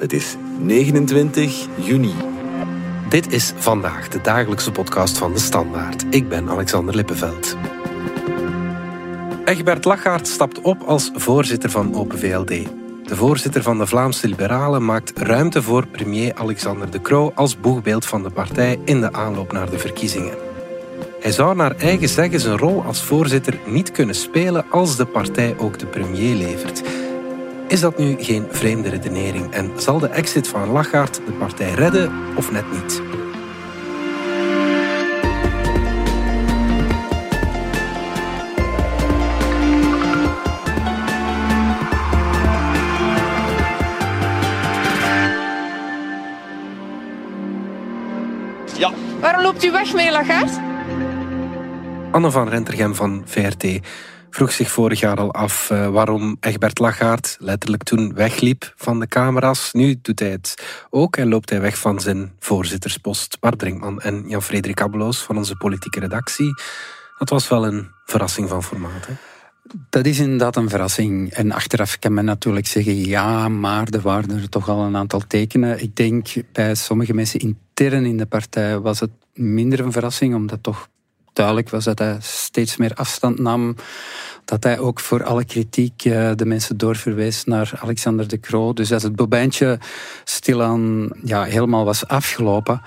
Het is 29 juni. Dit is vandaag de dagelijkse podcast van de Standaard. Ik ben Alexander Lippenveld. Egbert Lachaert stapt op als voorzitter van Open VLD. De voorzitter van de Vlaamse Liberalen maakt ruimte voor premier Alexander De Croo als boegbeeld van de partij in de aanloop naar de verkiezingen. Hij zou naar eigen zeggen zijn rol als voorzitter niet kunnen spelen als de partij ook de premier levert. Is dat nu geen vreemde redenering en zal de exit van Lachaert de partij redden of net niet? Ja. Waarom loopt u weg, meneer Lagarde? Anne van Rentergem van VRT vroeg zich vorig jaar al af uh, waarom Egbert Lachaert letterlijk toen wegliep van de camera's. Nu doet hij het ook en loopt hij weg van zijn voorzitterspost. Bart Drinkman en Jan-Frederik Abeloos van onze politieke redactie. Dat was wel een verrassing van formaat. Hè? Dat is inderdaad een verrassing. En achteraf kan men natuurlijk zeggen, ja, maar er waren er toch al een aantal tekenen. Ik denk bij sommige mensen intern in de partij was het minder een verrassing, omdat toch duidelijk was dat hij steeds meer afstand nam. Dat hij ook voor alle kritiek eh, de mensen doorverwees naar Alexander de Croo. Dus als het bobijntje stilaan ja, helemaal was afgelopen.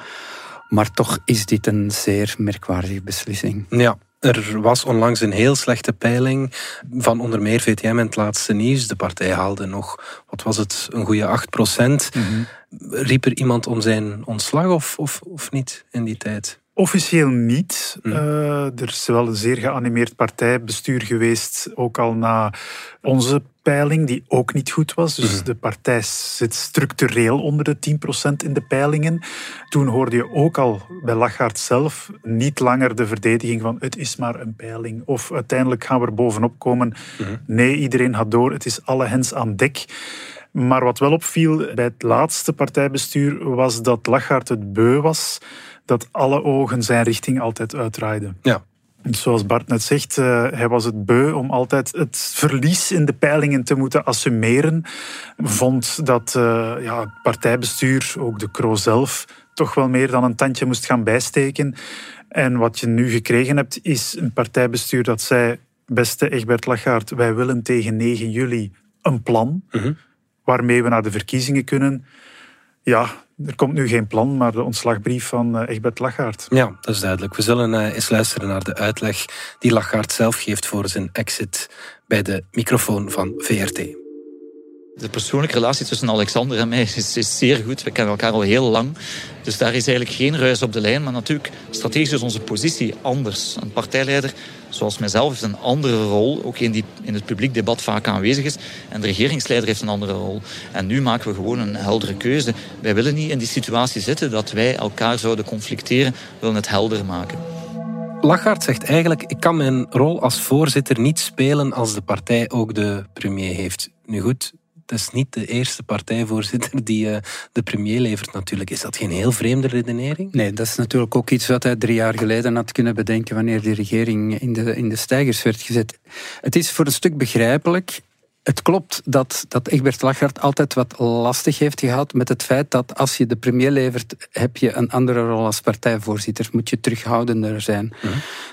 Maar toch is dit een zeer merkwaardige beslissing. Ja, er was onlangs een heel slechte peiling van onder meer VTM en het laatste nieuws. De partij haalde nog, wat was het, een goede 8 procent. Mhm. Riep er iemand om zijn ontslag of, of, of niet in die tijd? Officieel niet. Mm. Uh, er is wel een zeer geanimeerd partijbestuur geweest, ook al na onze peiling, die ook niet goed was. Dus mm. de partij zit structureel onder de 10% in de peilingen. Toen hoorde je ook al bij Lachaert zelf niet langer de verdediging van het is maar een peiling. Of uiteindelijk gaan we er bovenop komen. Mm. Nee, iedereen had door, het is alle hens aan dek. Maar wat wel opviel bij het laatste partijbestuur was dat Lachaert het beu was dat alle ogen zijn richting altijd uitdraaiden. Ja. Zoals Bart net zegt, uh, hij was het beu om altijd het verlies in de peilingen te moeten assumeren. Vond dat uh, ja, het partijbestuur, ook de Kro zelf, toch wel meer dan een tandje moest gaan bijsteken. En wat je nu gekregen hebt, is een partijbestuur dat zei: Beste Egbert Lachaert, wij willen tegen 9 juli een plan mm waarmee we naar de verkiezingen kunnen. Ja, er komt nu geen plan, maar de ontslagbrief van uh, Egbert Lachaert. Ja, dat is duidelijk. We zullen uh, eens luisteren naar de uitleg die Lachaert zelf geeft voor zijn exit bij de microfoon van VRT. De persoonlijke relatie tussen Alexander en mij is, is, zeer goed. We kennen elkaar al heel lang. Dus daar is eigenlijk geen ruis op de lijn. Maar natuurlijk, strategisch is onze positie anders. Een partijleider zoals mijzelf, heeft een andere rol, ook in, die, in het publiek debat vaak aanwezig is. En de regeringsleider heeft een andere rol. En nu maken we gewoon een heldere keuze. Wij willen niet in die situatie zitten dat wij elkaar zouden conflicteren. We willen het helder maken. Lachaert zegt eigenlijk, ik kan mijn rol als voorzitter niet spelen als de partij ook de premier heeft. Nu goed, is niet de eerste partijvoorzitter die uh, de premier levert natuurlijk. Is dat geen heel vreemde redenering? Nee, dat is natuurlijk ook iets wat hij drie jaar geleden had kunnen bedenken wanneer de regering in de, in de stijgers werd gezet. Het is voor een stuk begrijpelijk het klopt dat, dat Egbert Lachaert altijd wat lastig heeft gehad met het feit dat als je de premier levert, heb je een andere rol als partijvoorzitter. Moet je terughoudender zijn.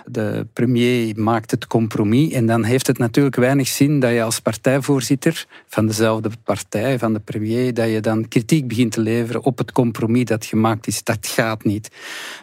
De premier maakt het compromis en dan heeft het natuurlijk weinig zin dat je als partijvoorzitter van dezelfde partij, van de premier, dat je dan kritiek begint te leveren op het compromis dat gemaakt is. Dat gaat niet.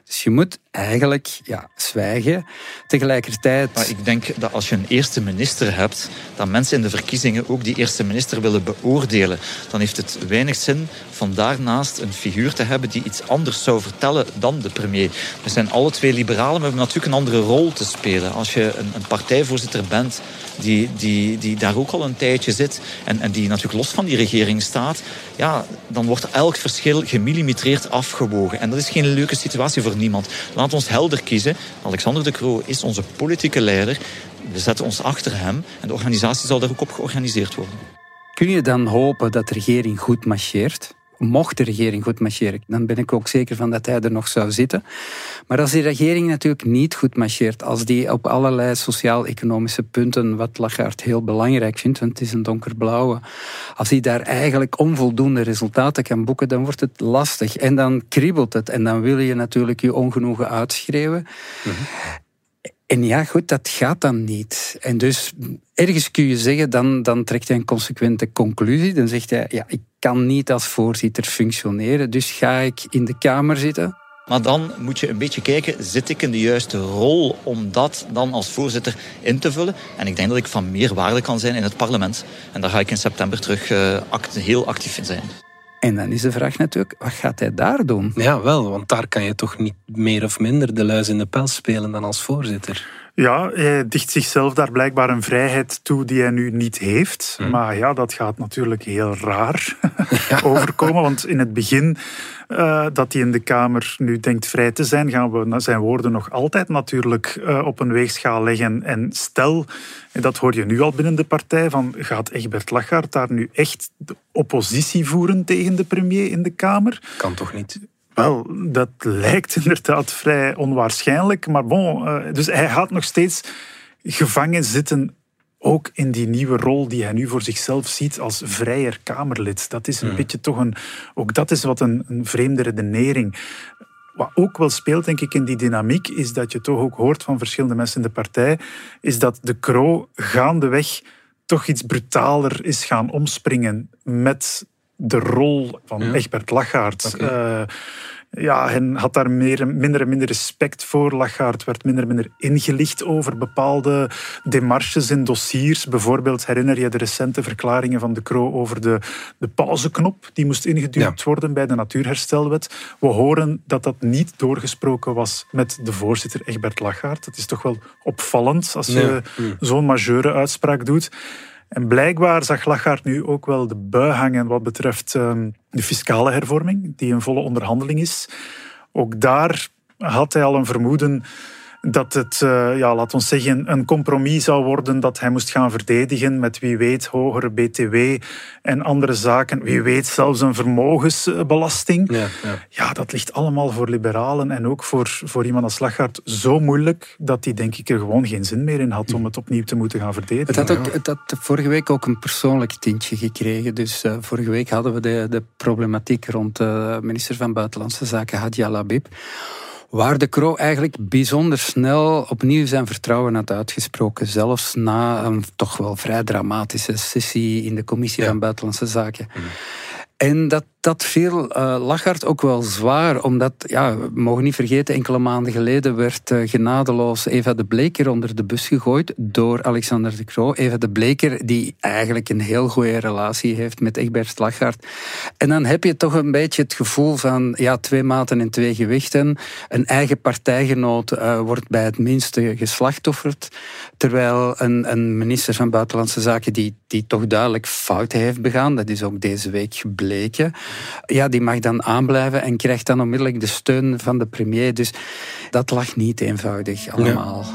Dus je moet eigenlijk ja, zwijgen. Tegelijkertijd... Maar ik denk dat als je een eerste minister hebt, dat mensen in de verkiezingen ook die eerste minister willen beoordelen. Dan heeft het weinig zin van daarnaast een figuur te hebben die iets anders zou vertellen dan de premier. We zijn alle twee liberalen, maar we hebben natuurlijk een andere rol te spelen. Als je een, een partijvoorzitter bent die, die, die daar ook al een tijdje zit en, en die natuurlijk los van die regering staat, ja, dan wordt elk verschil gemillimetreerd afgewogen. En dat is geen leuke situatie voor niemand. Laat ons helder kiezen. Alexander de Croo is onze politieke leider. We zetten ons achter hem en de organisatie zal daar ook op georganiseerd worden. Kun je dan hopen dat de regering goed marcheert? mocht de regering goed marcheren, dan ben ik ook zeker van dat hij er nog zou zitten. Maar als die regering natuurlijk niet goed marcheert, als die op allerlei sociaal-economische punten, wat Lagarde heel belangrijk vindt, want het is een donkerblauwe, als hij daar eigenlijk onvoldoende resultaten kan boeken, dan wordt het lastig en dan kriebelt het en dan wil je natuurlijk je ongenoegen uitschreeuwen. Mhm. En ja, goed, dat gaat dan niet. En dus ergens kun je zeggen, dan, dan trekt hij een consequente conclusie. Dan zegt hij, ja, ik kan niet als voorzitter functioneren, dus ga ik in de Kamer zitten. Maar dan moet je een beetje kijken, zit ik in de juiste rol om dat dan als voorzitter in te vullen? En ik denk dat ik van meer waarde kan zijn in het parlement. En daar ga ik in september terug uh, heel actief in zijn. En dan is de vraag natuurlijk, wat gaat hij daar doen? Ja, wel, want daar kan je toch niet meer of minder de luis in de pels spelen dan als voorzitter. Ja, hij dicht zichzelf daar blijkbaar een vrijheid toe die hij nu niet heeft. Hm. Maar ja, dat gaat natuurlijk heel raar overkomen. Want in het begin uh, dat hij in de Kamer nu denkt vrij te zijn, gaan we zijn woorden nog altijd natuurlijk uh, op een weegschaal leggen. En stel, en dat hoor je nu al binnen de partij, van gaat Egbert Lachart daar nu echt de oppositie voeren tegen de premier in de Kamer? Kan toch niet? Wel, dat lijkt inderdaad vrij onwaarschijnlijk. Maar bon, uh, dus hij gaat nog steeds gevangen zitten ook in die nieuwe rol die hij nu voor zichzelf ziet als vrijer Kamerlid. Dat is een hmm. beetje toch een. Ook dat is wat een, een vreemde redenering. Wat ook wel speelt, denk ik, in die dynamiek, is dat je toch ook hoort van verschillende mensen in de partij, is dat de Kro gaandeweg toch iets brutaler is gaan omspringen met de rol van Egbert Lachaert. Okay ja, hij had daar meer, minder en minder respect voor. Lagarde werd minder en minder ingelicht over bepaalde demarches en dossiers. Bijvoorbeeld herinner je de recente verklaringen van de Croo over de, de pauzeknop die moest ingeduwd worden bij de Natuurherstelwet. We horen dat dat niet doorgesproken was met de voorzitter Egbert Lagarde. Dat is toch wel opvallend als je zo'n majeure uitspraak doet. En blijkbaar zag Lagarde nu ook wel de bui hangen wat betreft ehm, de fiscale hervorming, die een volle onderhandeling is. Ook daar had hij al een vermoeden dat het, uh, ja, laat ons zeggen, een compromis zou worden dat hij moest gaan verdedigen met wie weet hogere BTW en andere zaken. Wie weet zelfs een vermogensbelasting. Ja, ja. ja dat ligt allemaal voor liberalen en ook voor, voor iemand als Lagarde zo moeilijk dat hij denk ik er gewoon geen zin meer in had om het opnieuw te moeten gaan verdedigen. Het had, ook, het had vorige week ook een persoonlijk tintje gekregen. Dus uh, vorige week hadden we de, de problematiek rond de minister van Buitenlandse Zaken, Hadja Labib waar de Croo eigenlijk bijzonder snel opnieuw zijn vertrouwen had uitgesproken. Zelfs na een toch wel vrij dramatische sessie in de Commissie van Buitenlandse Zaken. En dat, dat viel uh, Lachart ook wel zwaar, omdat, ja, we mogen niet vergeten, enkele maanden geleden werd uh, genadeloos Eva de Bleker onder de bus gegooid door Alexander de Croo. Eva de Bleker, die eigenlijk een heel goede relatie heeft met Egbert Lachart. En dan heb je toch een beetje het gevoel van, ja, twee maten en twee gewichten. Een eigen partijgenoot uh, wordt bij het minste geslachtofferd, terwijl een, een minister van Buitenlandse Zaken die, die toch duidelijk fouten heeft begaan, dat is ook deze week gebleken, ja, die mag dan aanblijven en krijgt dan onmiddellijk de steun van de premier. Dus dat lag niet eenvoudig allemaal.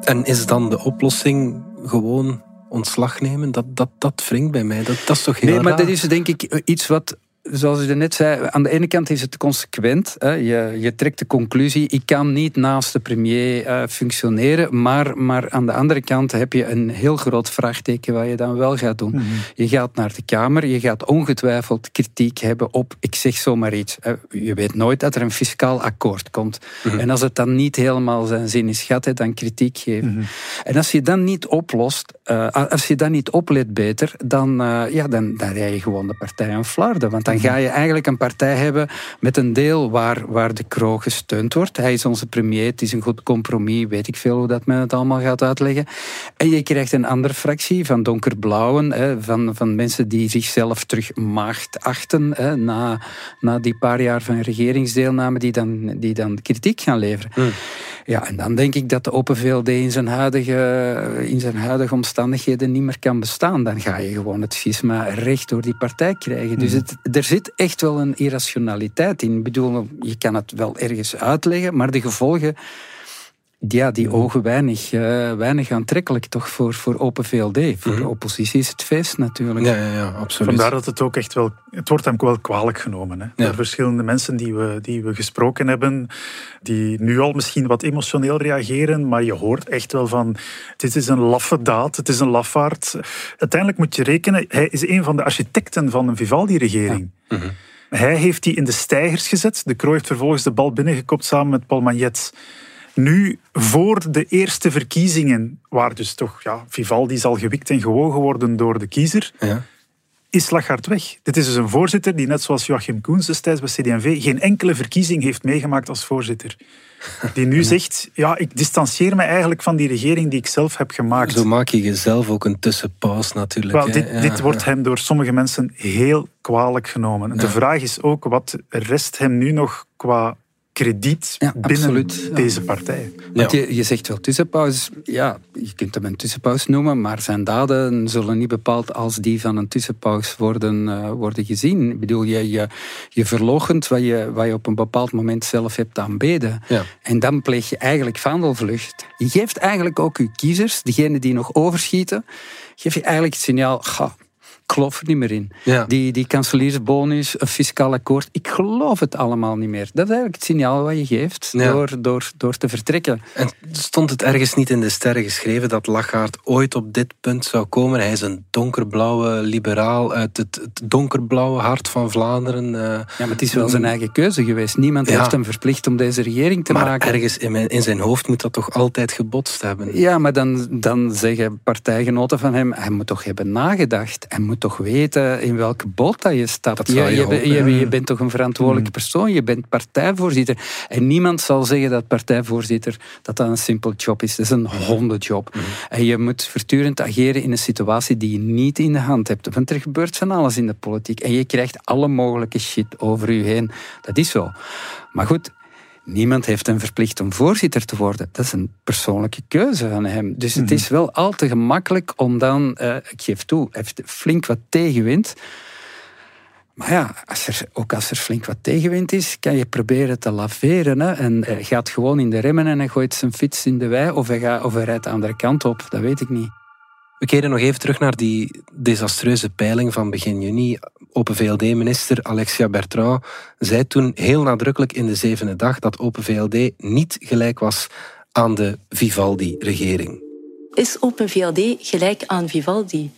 En is dan de oplossing gewoon ontslag nemen? Dat, dat, dat wringt bij mij. Dat, dat is toch heel Nee, maar dat is denk ik iets wat zoals je net zei, aan de ene kant is het consequent. Hè. Je, je trekt de conclusie, ik kan niet naast de premier uh, functioneren, maar, maar aan de andere kant heb je een heel groot vraagteken wat je dan wel gaat doen. Mhm. Je gaat naar de Kamer, je gaat ongetwijfeld kritiek hebben op, ik zeg zomaar iets, hè. je weet nooit dat er een fiscaal akkoord komt. Mhm. En als het dan niet helemaal zijn zin is, gaat hij dan kritiek geven. Mhm. En als je dan niet oplost, uh, als je dan niet oplet beter, dan, uh, ja, dan, dan rij je gewoon de partij aan flarden. Want dan dan ga je eigenlijk een partij hebben met een deel waar, waar de Kroo gesteund wordt. Hij is onze premier, het is een goed compromis, weet ik veel hoe dat men het allemaal gaat uitleggen. En je krijgt een andere fractie van donkerblauwen, hè, van, van mensen die zichzelf terug maagd achten hè, na, na die paar jaar van regeringsdeelname, die dan, die dan kritiek gaan leveren. Hmm. Ja, en dan denk ik dat de Open VLD in zijn, huidige, in zijn huidige omstandigheden niet meer kan bestaan. Dan ga je gewoon het schisma recht door die partij krijgen. Dus hmm. het, er zit echt wel een irrationaliteit in. Ik bedoel, je kan het wel ergens uitleggen, maar de gevolgen ja, die ogen weinig, uh, weinig aantrekkelijk toch voor, voor Open VLD. Voor de oppositie is het feest natuurlijk. Ja, ja, ja, absoluut. Vandaar dat het ook echt wel... Het wordt hem wel kwalijk genomen. Hè? Door verschillende mensen die we, die we gesproken hebben, die nu al misschien wat emotioneel reageren, maar je hoort echt wel van, dit is een laffe daad, het is een lafaard. Uiteindelijk moet je rekenen, hij is een van de architecten van een Vivaldi-regering. Ja. Mhm. Hij heeft die in de stijgers gezet. De Croo heeft vervolgens de bal binnengekopt samen met Paul Magnet. Nu, voor de eerste verkiezingen, waar dus toch ja, Vivaldi zal gewikt en gewogen worden door de kiezer, ja. is Lagarde weg. Dit is dus een voorzitter die, net zoals Joachim Koens destijds bij CD&V, geen enkele verkiezing heeft meegemaakt als voorzitter. Die nu zegt, ja, ik distancieer me eigenlijk van die regering die ik zelf heb gemaakt. Zo maak je jezelf ook een tussenpaus natuurlijk. Wel, dit, dit wordt hem door sommige mensen heel kwalijk genomen. En de vraag is ook, wat rest hem nu nog qua krediet binnen deze partij. Want je, je zegt wel tussenpauze, ja, je kunt hem een tussenpauze noemen, maar zijn daden zullen niet bepaald als die van een tussenpauze worden, uh, worden gezien. Ik bedoel, je, je, je verlogent wat je, wat je op een bepaald moment zelf hebt aanbeden. Ja. En dan pleeg je eigenlijk vandelvlucht. Je geeft eigenlijk ook je kiezers, degenen die nog overschieten, geef je eigenlijk het signaal, ga, geloof er niet meer in. Die, die kanseliersbonus, een fiscaal akkoord, ik geloof het allemaal niet meer. Dat is eigenlijk het signaal wat je geeft door, door, door te vertrekken. En stond het ergens niet in de sterren geschreven dat Lachaert ooit op dit punt zou komen? Hij is een donkerblauwe liberaal uit het, het donkerblauwe hart van Vlaanderen. Uh, ja, maar het is wel zijn eigen keuze geweest. Niemand heeft hem verplicht om deze regering te maar maken. ergens in, in zijn hoofd moet dat toch altijd gebotst hebben? Ja, maar dan, dan zeggen partijgenoten van hem, hij moet toch hebben nagedacht. Hij moet toch weten in welke boot dat je stapt. Je, je, je, je, bent toch een verantwoordelijke hmm. persoon, je bent partijvoorzitter. En niemand zal zeggen dat partijvoorzitter dat dat een simpel job is. Dat is een hondenjob. Hmm. En je moet voortdurend ageren in een situatie die je niet in de hand hebt. Want er gebeurt van alles in de politiek. En je krijgt alle mogelijke shit over je heen. Dat is zo. Maar goed, Niemand heeft hem verplicht om voorzitter te worden. Dat is een persoonlijke keuze van hem. Dus het mhm. is wel al te gemakkelijk om dan, uh, ik geef toe, hij heeft flink wat tegenwind. Maar ja, als er, ook als er flink wat tegenwind is, kan je proberen te laveren. Hè? En hij gaat gewoon in de remmen en hij gooit zijn fiets in de wei. Of hij, gaat, of hij rijdt de andere kant op, dat weet ik niet. We keren nog even terug naar die desastreuze peiling van begin juni. Open VLD-minister Alexia Bertrand zei toen heel nadrukkelijk in de zevende dag dat Open VLD niet gelijk was aan de Vivaldi-regering. Is Open VLD gelijk aan Vivaldi?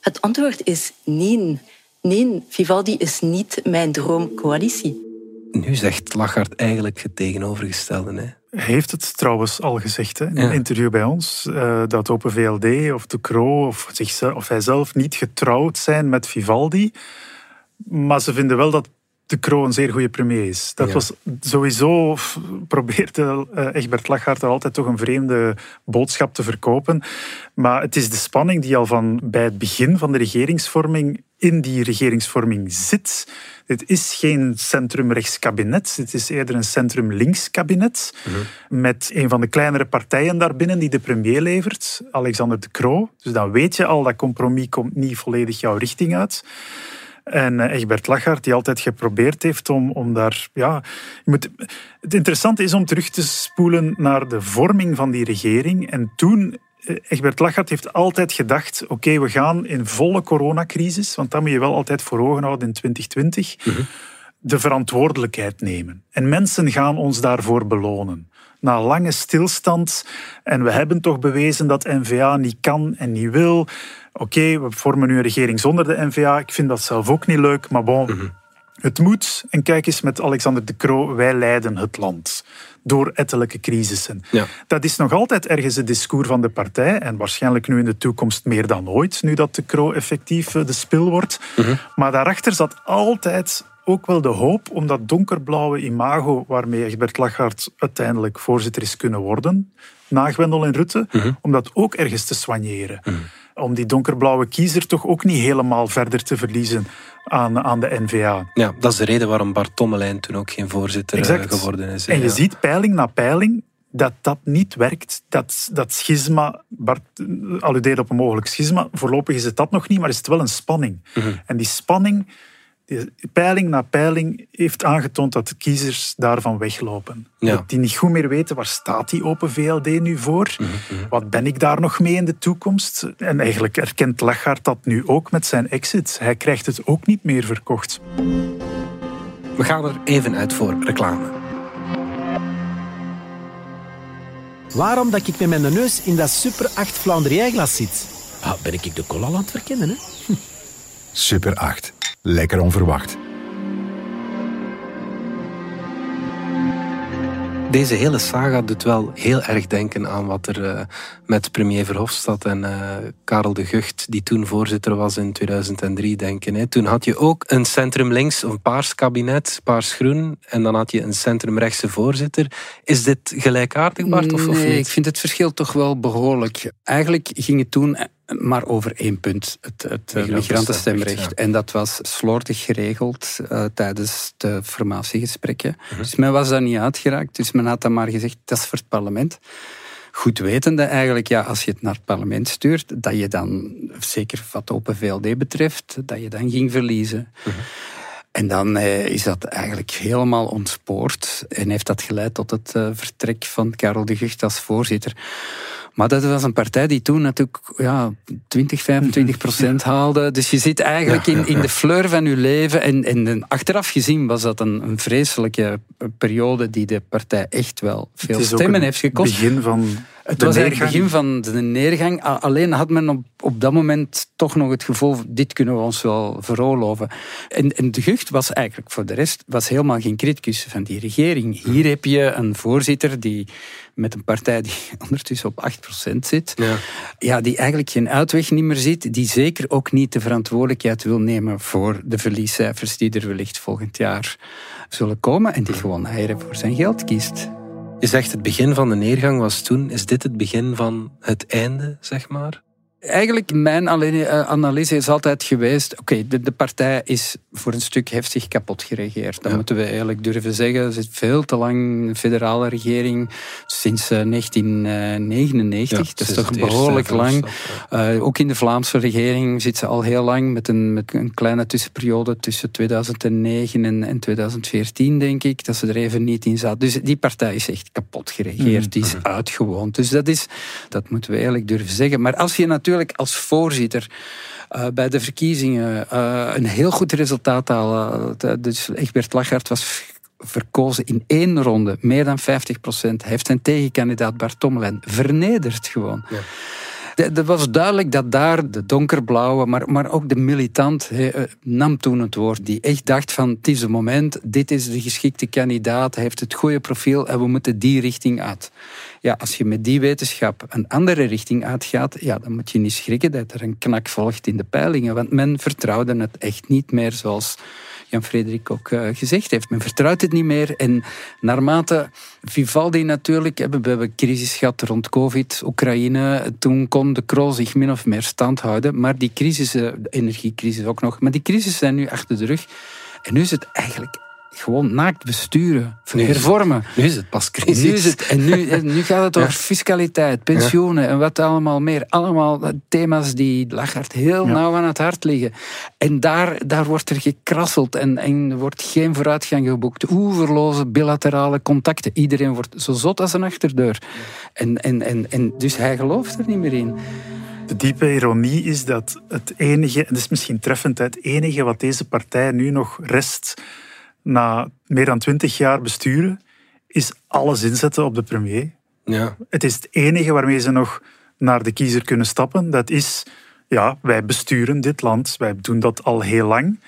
Het antwoord is nee. Nee, Vivaldi is niet mijn droomcoalitie. Nu zegt Lachart eigenlijk het tegenovergestelde. Hè? Heeft het trouwens al gezegd hè, in een interview bij ons, uh, dat Open VLD of de Croo of, zichzelf, of hij zelf niet getrouwd zijn met Vivaldi. Maar ze vinden wel dat de Croo een zeer goede premier is. Dat was sowieso, probeerde uh, Egbert Lachart er altijd toch een vreemde boodschap te verkopen. Maar het is de spanning die al van bij het begin van de regeringsvorming in die regeringsvorming zit. Dit is geen centrum-rechts kabinet, het is eerder een centrum-links kabinet. Mhm. Met een van de kleinere partijen daarbinnen die de premier levert, Alexander de Croo. Dus dan weet je al, dat compromis komt niet volledig jouw richting uit. En eh, Egbert Lachart, die altijd geprobeerd heeft om, om daar. Ja, je moet, het interessante is om terug te spoelen naar de vorming van die regering. En toen eh, Egbert Lachart heeft altijd gedacht: oké, we gaan in volle coronacrisis, want dat moet je wel altijd voor ogen houden in 2020, mhm. de verantwoordelijkheid nemen. En mensen gaan ons daarvoor belonen. Na lange stilstand, en we hebben toch bewezen dat NVA niet kan en niet wil. Oké, we vormen nu een regering zonder de NVA. Ik vind dat zelf ook niet leuk, maar bon. Mhm. Het moet. En kijk eens met Alexander de Croo, wij leiden het land door ettelijke crisissen. Ja. Dat is nog altijd ergens het discours van de partij en waarschijnlijk nu in de toekomst meer dan ooit, nu dat de Croo effectief eh, de spil wordt. Mhm. Maar daarachter zat altijd ook wel de hoop om dat donkerblauwe imago waarmee Egbert Lachart uiteindelijk voorzitter is kunnen worden, na Gwendel en Rutte, mhm. om dat ook ergens te soigneren. Mhm. Om die donkerblauwe kiezer toch ook niet helemaal verder te verliezen aan, aan de NVA. Ja, dat is de reden waarom Bart Tommelijn toen ook geen voorzitter eh, geworden is. En je ziet peiling na peiling dat dat niet werkt. Dat, dat schisma, Bart alludeert op een mogelijk schisma. Voorlopig is het dat nog niet, maar is het wel een spanning. Mhm. En die spanning peiling na peiling heeft aangetoond dat de kiezers daarvan weglopen. Ja. Dat die niet goed meer weten waar staat die Open VLD nu voor? Mhm, Wat ben ik daar nog mee in de toekomst? En eigenlijk erkent Lachart dat nu ook met zijn exit. Hij krijgt het ook niet meer verkocht. We gaan er even uit voor reclame. Waarom dat ik met mijn neus in dat Super 8 Flandrien-glas zit? Ah, ben ik de cola aan het verkennen, hè? Super 8. Lekker onverwacht. Deze hele saga doet wel heel erg denken aan wat er eh, met premier Verhofstadt en eh, Karel de Gucht, die toen voorzitter was in 2003, denken. Hè. Toen had je ook een centrum-links, een paars kabinet, paars-groen, en dan had je een centrum-rechtse voorzitter. Is dit gelijkaardig, Bart, of, of nee, niet? ik vind het verschil toch wel behoorlijk. Eigenlijk ging het toen maar over één punt, het, het Migrantenstemrecht, migrantenstemrecht. En dat was slordig geregeld uh, tijdens de formatiegesprekken. Mhm. Dus men was daar niet uitgeraakt. Dus men had dan maar gezegd, dat is voor het parlement. Goed wetende eigenlijk, ja, als je het naar het parlement stuurt, dat je dan, zeker wat Open VLD betreft, dat je dan ging verliezen. Mhm. En dan eh, is dat eigenlijk helemaal ontspoord en heeft dat geleid tot het uh, vertrek van Karel de Gucht als voorzitter. Maar dat was een partij die toen natuurlijk ja, 20, 25 procent haalde. Dus je zit eigenlijk in, in de fleur van je leven. En, en achteraf gezien was dat een, een vreselijke periode die de partij echt wel veel stemmen heeft gekost. Het begin van het was eigenlijk het begin van de neergang. Alleen had men op, op dat moment toch nog het gevoel, dit kunnen we ons wel veroorloven. En, en de Gucht was eigenlijk voor de rest was helemaal geen criticus van die regering. Hier heb je een voorzitter die met een partij die ondertussen op 8% zit. Ja. ja, die eigenlijk geen uitweg niet meer ziet. Die zeker ook niet de verantwoordelijkheid wil nemen voor de verliescijfers die er wellicht volgend jaar zullen komen. En die gewoon eieren voor zijn geld kiest. Je zegt het begin van de neergang was toen. Is dit het begin van het einde, zeg maar? Eigenlijk, mijn analyse is altijd geweest... Oké, okay, de, de, partij is voor een stuk heftig kapot geregeerd. Dat ja. moeten we eigenlijk durven zeggen. Er zit veel te lang een federale regering sinds uh, 1999. Ja, dat is toch behoorlijk lang. Uh, ook in de Vlaamse regering zit ze al heel lang met een, met een kleine tussenperiode tussen 2009 en, en 2014, denk ik, dat ze er even niet in zat. Dus die partij is echt kapot geregeerd. Mm. Die is uitgewoond. Dus dat, is, dat moeten we eigenlijk durven zeggen. Maar als je natuurlijk als voorzitter uh, bij de verkiezingen uh, een heel goed resultaat halen. Uh, dus Egbert Lachart was verkozen in één ronde, meer dan 50 procent. Heeft zijn tegenkandidaat Bart vernederd gewoon. Het was duidelijk dat daar de donkerblauwe, maar, maar ook de militant he, nam toen het woord. Die echt dacht van, het is het moment, dit is de geschikte kandidaat, hij heeft het goede profiel en we moeten die richting uit. Ja, als je met die wetenschap een andere richting uitgaat, ja, dan moet je niet schrikken dat er een knak volgt in de peilingen. Want men vertrouwde het echt niet meer zoals Jan-Frederik ook uh, gezegd heeft. Men vertrouwt het niet meer. En naarmate Vivaldi natuurlijk, we hebben crisis gehad rond COVID, Oekraïne. Toen kon de Krol zich min of meer stand houden. Maar die crisis, de energiecrisis ook nog, maar die crisis zijn nu achter de rug. En nu is het eigenlijk gewoon naakt besturen, nu hervormen. Nu is het pas crisis. Nu, is het, en nu, nu gaat het over ja. fiscaliteit, pensioenen ja. en wat allemaal meer. Allemaal thema's die Lachart heel ja. nauw aan het hart liggen. En daar, daar wordt er gekrasseld en, en er wordt geen vooruitgang geboekt. Oeverloze bilaterale contacten. Iedereen wordt zo zot als een achterdeur. En, en, en, en dus hij gelooft er niet meer in. De diepe ironie is dat het enige, en dat is misschien treffend, het enige wat deze partij nu nog rest na meer dan twintig jaar besturen, is alles inzetten op de premier. Ja. Het is het enige waarmee ze nog naar de kiezer kunnen stappen. Dat is, ja, wij besturen dit land. Wij doen dat al heel lang.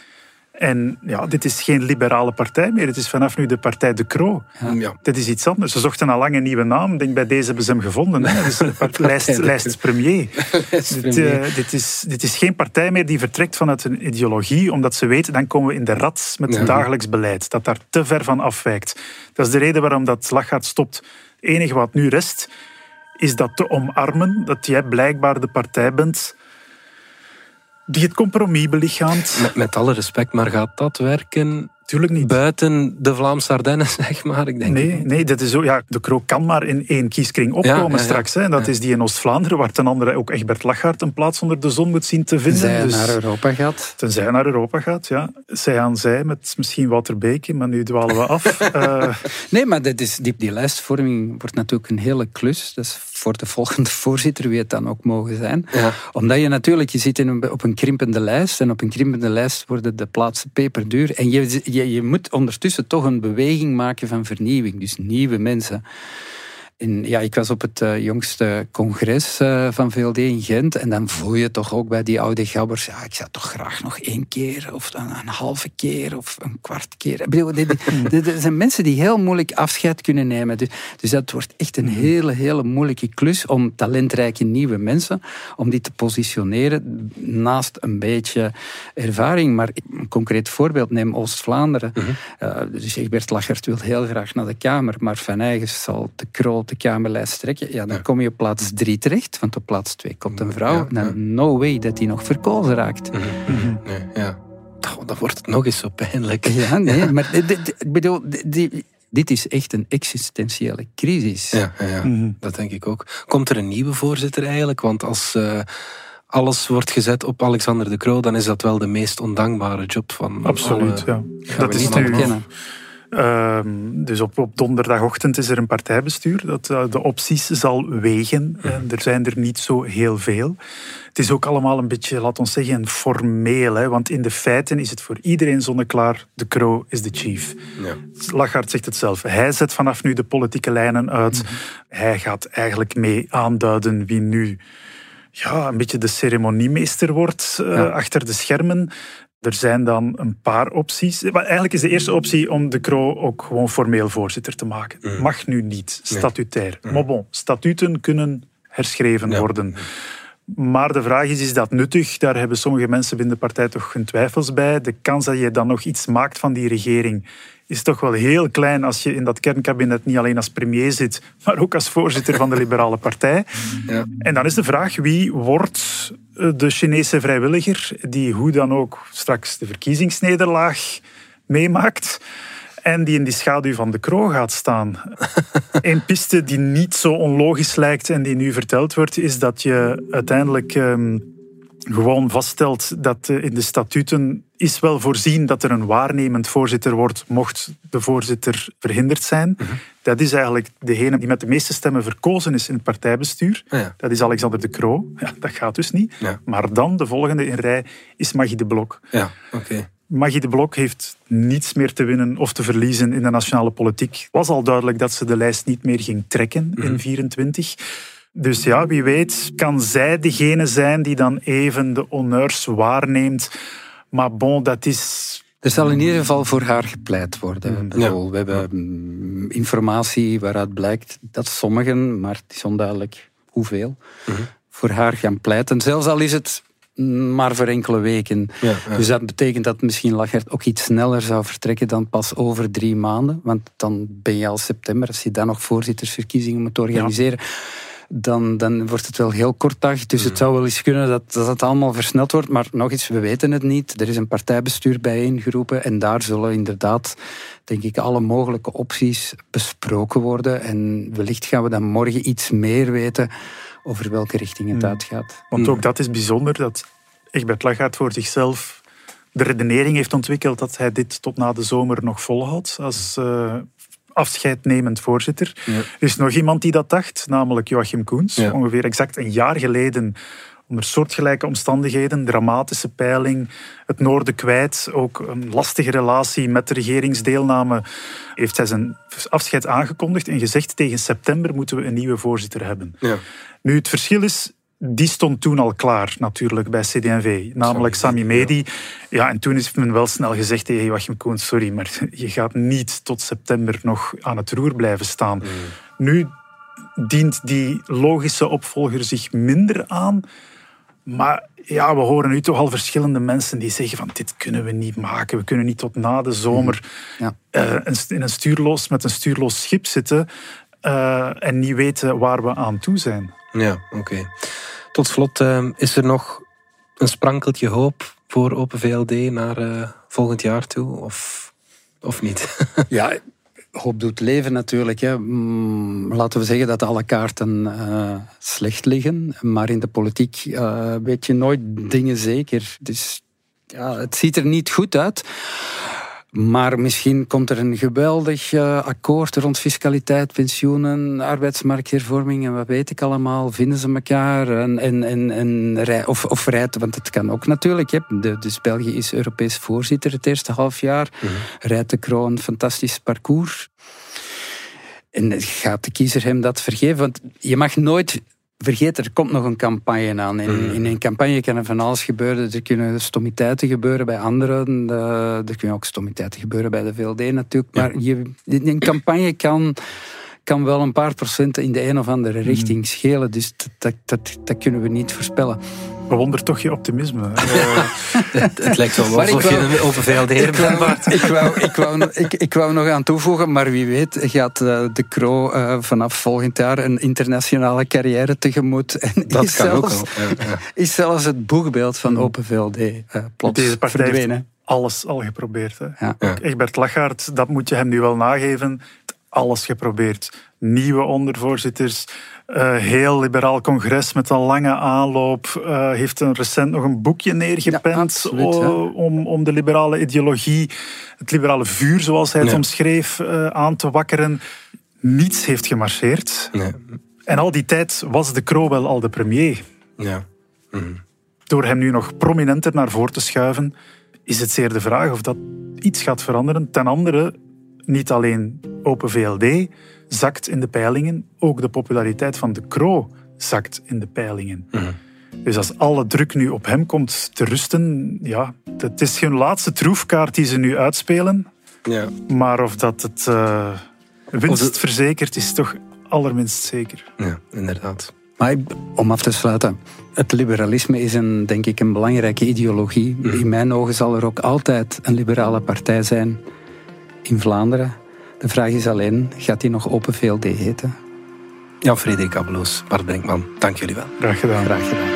En ja, dit is geen liberale partij meer. Het is vanaf nu de partij De Croo. Ja. Ja. Dit is iets anders. Ze zochten al lang een nieuwe naam. Ik denk bij deze hebben ze hem gevonden. Hè. Dus lijst, lijst premier. lijst dit, uh, dit, is, dit is geen partij meer die vertrekt vanuit een ideologie, omdat ze weten, dan komen we in de rat met het ja. dagelijks beleid. Dat daar te ver van afwijkt. Dat is de reden waarom dat Lachgaard stopt. Het enige wat nu rest, is dat te omarmen, dat jij blijkbaar de partij bent die het compromis belichaamt. Met, met alle respect, maar gaat dat werken Tuurlijk niet. Buiten de Vlaamse Ardennen, zeg maar. Ik denk nee, nee dat is zo, ja, de Kroo kan maar in één kieskring opkomen straks. Hè. Dat is die in Oost-Vlaanderen, waar ten andere ook Egbert Lachart een plaats onder de zon moet zien te vinden. Tenzij dus, naar Europa gaat. Tenzij naar Europa gaat, ja. Zij aan zij, met misschien Wouter Beke, maar nu dwalen we af. uh... Nee, maar dat is, die, die lijstvorming wordt natuurlijk een hele klus. Dat is voor de volgende voorzitter, wie het dan ook mogen zijn. Ja. Omdat je natuurlijk, je zit in een, op een krimpende lijst en op een krimpende lijst worden de plaatsen peperduur. En je, je, je moet ondertussen toch een beweging maken van vernieuwing. Dus nieuwe mensen ja, ik was op het uh, jongste congres uh, van VLD in Gent en dan voel je toch ook bij die oude gabbers, ja, ik zou toch graag nog één keer of een, een halve keer of een kwart keer. Er zijn mensen die heel moeilijk afscheid kunnen nemen. Dus, dus dat wordt echt een mhm. hele, hele moeilijke klus om talentrijke nieuwe mensen, om die te positioneren naast een beetje ervaring. Maar een concreet voorbeeld, neem Oost-Vlaanderen. Mm -hmm. uh, dus Egbert Lachert wil heel graag naar de Kamer, maar Van Eigen zal te kroon de Kamerlijst trekken, ja, dan kom je op plaats drie terecht, want op plaats twee komt een vrouw. Dan no way dat die nog verkozen raakt. Mhm. Nee, ja. Dan wordt het nog eens zo pijnlijk. Ja, nee, maar ik bedoel, dit is echt een existentiële crisis. Ja, ja, mhm. dat denk ik ook. Komt er een nieuwe voorzitter eigenlijk? Want als uh, alles wordt gezet op Alexander de Croo, dan is dat wel de meest ondankbare job van Absoluut, ja. Dat is nu... Kennen. Ehm, dus op, op, donderdagochtend is er een partijbestuur dat uh, de opties zal wegen. En er zijn er niet zo heel veel. Het is ook allemaal een beetje, laat ons zeggen, formeel. Hè, want in de feiten is het voor iedereen zonneklaar. De Croo is de chief. Ja. Lachart zegt het zelf. Hij zet vanaf nu de politieke lijnen uit. Mhm. Hij gaat eigenlijk mee aanduiden wie nu ja, een beetje de ceremoniemeester wordt uh, achter de schermen. Er zijn dan een paar opties. Eigenlijk is de eerste optie om de Croo ook gewoon formeel voorzitter te maken. Mm. Mag nu niet, statutair. Mm. Maar bon, statuten kunnen herschreven worden. Maar de vraag is, is dat nuttig? Daar hebben sommige mensen binnen de partij toch hun twijfels bij. De kans dat je dan nog iets maakt van die regering is toch wel heel klein als je in dat kernkabinet niet alleen als premier zit, maar ook als voorzitter van de Liberale Partij. Ja. En dan is de vraag, wie wordt eh, de Chinese vrijwilliger die hoe dan ook straks de verkiezingsnederlaag meemaakt en die in die schaduw van de kroon gaat staan. Een piste die niet zo onlogisch lijkt en die nu verteld wordt, is dat je uiteindelijk ehm, gewoon vaststelt dat in de statuten is wel voorzien dat er een waarnemend voorzitter wordt, mocht de voorzitter verhinderd zijn. Mhm. Dat is eigenlijk degene die met de meeste stemmen verkozen is in het partijbestuur. Ah, dat is Alexander de Croo. Ja, dat gaat dus niet. Maar dan, de volgende in rij, is Magie de Blok. Ja, oké. Magie de Blok heeft niets meer te winnen of te verliezen in de nationale politiek. Het was al duidelijk dat ze de lijst niet meer ging trekken in 24. Mhm. Dus ja, wie weet kan zij degene zijn die dan even de honneurs waarneemt. Maar bon, dat is er zal in ieder geval voor haar gepleit worden. Ja. We hebben mm, informatie waaruit blijkt dat sommigen, maar het is onduidelijk hoeveel, mhm. voor haar gaan pleiten. Zelfs al is het maar voor enkele weken. Dus dat betekent dat misschien Lachert ook iets sneller zou vertrekken dan pas over drie maanden. Want dan ben je al september, als je dan nog voorzittersverkiezingen moet organiseren dan, dan wordt het wel heel kortdag. Dus het mm. zou wel eens kunnen dat, dat het allemaal versneld wordt. Maar nog eens, we weten het niet. Er is een partijbestuur bijeengeroepen en daar zullen inderdaad, denk ik, alle mogelijke opties besproken worden. En wellicht gaan we dan morgen iets meer weten over welke richting het mm. uitgaat. Want ook mm. dat is bijzonder, dat Egbert Lagaat voor zichzelf de redenering heeft ontwikkeld dat hij dit tot na de zomer nog volhoudt als uh, afscheidnemend voorzitter. Er is nog iemand die dat dacht, namelijk Joachim Koens. Ongeveer exact een jaar geleden onder soortgelijke omstandigheden, dramatische peiling, het noorden kwijt, ook een lastige relatie met de regeringsdeelname, heeft hij zijn afscheid aangekondigd en gezegd tegen september moeten we een nieuwe voorzitter hebben. Ja. Nu, het verschil is, die stond toen al klaar, natuurlijk, bij CD&V. Namelijk Sami Medi. Ja, en toen is men wel snel gezegd tegen Joachim Koen, sorry, maar je gaat niet tot september nog aan het roer blijven staan. Mm. Nu dient die logische opvolger zich minder aan. Maar ja, we horen nu toch al verschillende mensen die zeggen van dit kunnen we niet maken. We kunnen niet tot na de zomer mm. ja. uh, in een stuurloos, met een stuurloos schip zitten uh, en niet weten waar we aan toe zijn. Ja, oké. Tot slot, uh, is er nog een sprankeltje hoop voor Open VLD naar uh, volgend jaar toe? Of of niet? ja, hoop doet leven natuurlijk. Hè. Mm, laten we zeggen dat alle kaarten uh, slecht liggen. Maar in de politiek weet je nooit dingen zeker. Dus ja, het ziet er niet goed uit. Maar misschien komt er een geweldig uh, akkoord rond fiscaliteit, pensioenen, arbeidsmarkthervorming en wat weet ik allemaal. Vinden ze elkaar en, en, en, en of, of rijdt, want het kan ook natuurlijk. Hè. De, dus België is Europees voorzitter het eerste half jaar. Mm Rijdt de kroon, fantastisch parcours. En gaat de kiezer hem dat vergeven? Want je mag nooit vergeet, er komt nog een campagne aan. In, mm. in een campagne kan er van alles gebeuren. Er kunnen stomiteiten gebeuren bij anderen. er kunnen ook stomiteiten gebeuren bij de VLD natuurlijk. Maar je, een campagne kan, kan wel een paar procenten in de een of andere mm. richting schelen. Dus dat, dat, dat kunnen we niet voorspellen bewonder toch je optimisme. het, het, lijkt wel alsof je een open VLD ik wou, ik, wou, ik, wou, ik, ik wou nog aan toevoegen, maar wie weet gaat uh, de Kro uh, vanaf volgend jaar een internationale carrière tegemoet. En dat is kan zelfs, ook. Ja, ja. Is zelfs het boegbeeld van Open VLD uh, plots Deze partij verdwenen. Heeft alles al geprobeerd. Hè. Ja. Egbert Lachaert, dat moet je hem nu wel nageven. Alles geprobeerd. Nieuwe ondervoorzitters, uh, heel liberaal congres met een lange aanloop. Uh, heeft een recent nog een boekje neergepend ja, om, om de liberale ideologie, het liberale vuur zoals hij het omschreef, uh, aan te wakkeren. Niets heeft gemarcheerd. Nee. En al die tijd was de Croo wel al de premier. Ja. Mm. Door hem nu nog prominenter naar voren te schuiven, is het zeer de vraag of dat iets gaat veranderen. Ten andere, niet alleen Open VLD, zakt in de peilingen. Ook de populariteit van de Kro zakt in de peilingen. Mhm. Dus als alle druk nu op hem komt te rusten, ja, het is hun laatste troefkaart die ze nu uitspelen. Ja. Maar of dat het uh, winst het... verzekert, is toch allerminst zeker. Ja, inderdaad. Maar om af te sluiten, het liberalisme is een, denk ik een belangrijke ideologie. Mhm. In mijn ogen zal er ook altijd een liberale partij zijn in Vlaanderen. De vraag is alleen, gaat die nog Open VLD heten? Ja, Frederik Abeloos, Bart Brinkman, dank jullie wel. Graag gedaan. Graag gedaan.